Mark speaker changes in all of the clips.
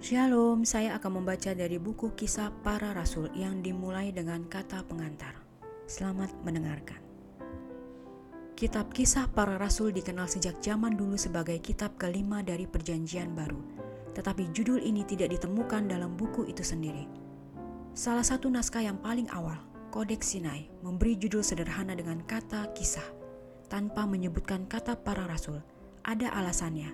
Speaker 1: Shalom, saya akan membaca dari buku kisah para rasul yang dimulai dengan kata pengantar. Selamat mendengarkan. Kitab kisah para rasul dikenal sejak zaman dulu sebagai kitab kelima dari perjanjian baru. Tetapi judul ini tidak ditemukan dalam buku itu sendiri. Salah satu naskah yang paling awal, Kodeks Sinai, memberi judul sederhana dengan kata kisah, tanpa menyebutkan kata para rasul. Ada alasannya,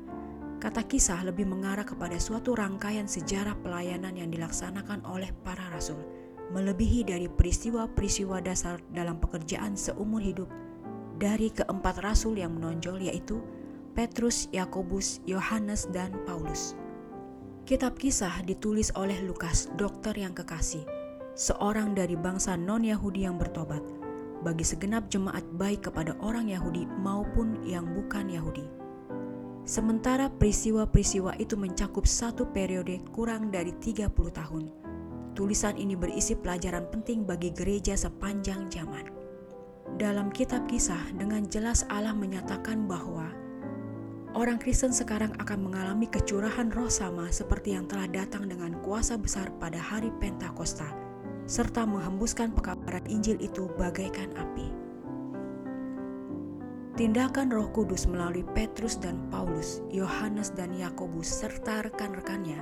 Speaker 1: Kata kisah lebih mengarah kepada suatu rangkaian sejarah pelayanan yang dilaksanakan oleh para rasul, melebihi dari peristiwa-peristiwa dasar dalam pekerjaan seumur hidup dari keempat rasul yang menonjol yaitu Petrus, Yakobus, Yohanes, dan Paulus. Kitab kisah ditulis oleh Lukas, dokter yang kekasih, seorang dari bangsa non-Yahudi yang bertobat, bagi segenap jemaat baik kepada orang Yahudi maupun yang bukan Yahudi Sementara peristiwa-peristiwa itu mencakup satu periode kurang dari 30 tahun. Tulisan ini berisi pelajaran penting bagi gereja sepanjang zaman. Dalam kitab kisah dengan jelas Allah menyatakan bahwa orang Kristen sekarang akan mengalami kecurahan roh sama seperti yang telah datang dengan kuasa besar pada hari Pentakosta, serta menghembuskan pekabaran Injil itu bagaikan api. Tindakan Roh Kudus melalui Petrus dan Paulus, Yohanes dan Yakobus serta rekan-rekannya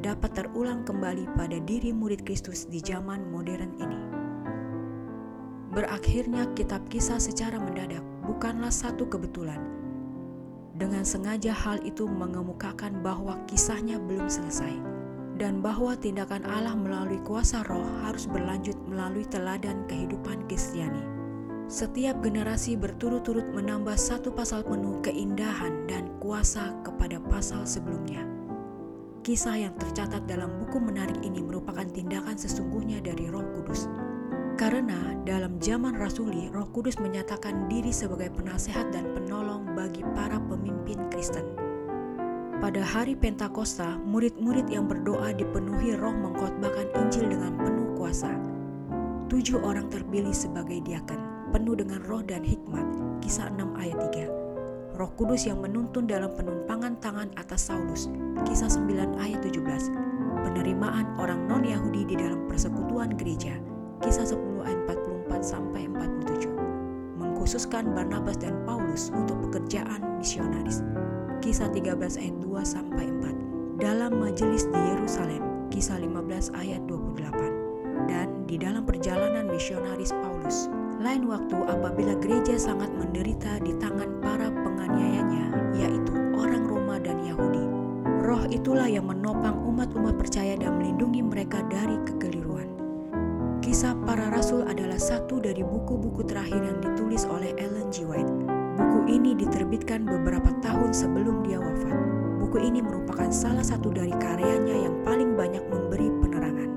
Speaker 1: dapat terulang kembali pada diri murid Kristus di zaman modern ini. Berakhirnya kitab kisah secara mendadak bukanlah satu kebetulan. Dengan sengaja hal itu mengemukakan bahwa kisahnya belum selesai dan bahwa tindakan Allah melalui kuasa roh harus berlanjut melalui teladan kehidupan Kristiani. Setiap generasi berturut-turut menambah satu pasal penuh keindahan dan kuasa kepada pasal sebelumnya. Kisah yang tercatat dalam buku menarik ini merupakan tindakan sesungguhnya dari Roh Kudus. Karena dalam zaman rasuli, Roh Kudus menyatakan diri sebagai penasehat dan penolong bagi para pemimpin Kristen. Pada hari Pentakosta, murid-murid yang berdoa dipenuhi roh mengkhotbahkan Injil dengan penuh kuasa. Tujuh orang terpilih sebagai diaken penuh dengan roh dan hikmat. Kisah 6 ayat 3. Roh Kudus yang menuntun dalam penumpangan tangan atas Saulus. Kisah 9 ayat 17. Penerimaan orang non-Yahudi di dalam persekutuan gereja. Kisah 10 ayat 44 sampai 47. Mengkhususkan Barnabas dan Paulus untuk pekerjaan misionaris. Kisah 13 ayat 2 sampai 4. Dalam majelis di Yerusalem. Kisah 15 ayat 28. Dan di dalam perjalanan misionaris Paulus lain waktu apabila gereja sangat menderita di tangan para penganiayanya, yaitu orang Roma dan Yahudi. Roh itulah yang menopang umat-umat percaya dan melindungi mereka dari kekeliruan. Kisah para rasul adalah satu dari buku-buku terakhir yang ditulis oleh Ellen G. White. Buku ini diterbitkan beberapa tahun sebelum dia wafat. Buku ini merupakan salah satu dari karyanya yang paling banyak memberi penerangan.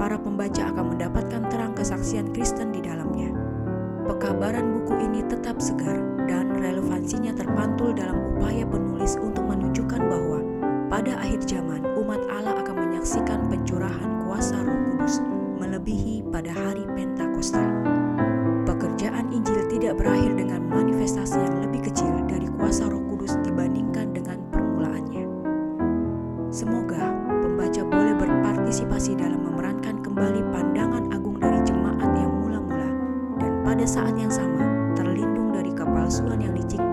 Speaker 1: Para pembaca akan mendapatkan terang kesaksian Kristen di dalamnya pekabaran buku ini tetap segar dan relevansinya terpantul dalam upaya penulis untuk menunjukkan bahwa pada akhir zaman umat Allah akan menyaksikan pencurahan kuasa Roh Kudus melebihi pada hari Pentakosta. Pada saat yang sama terlindung dari kepalsuan yang licik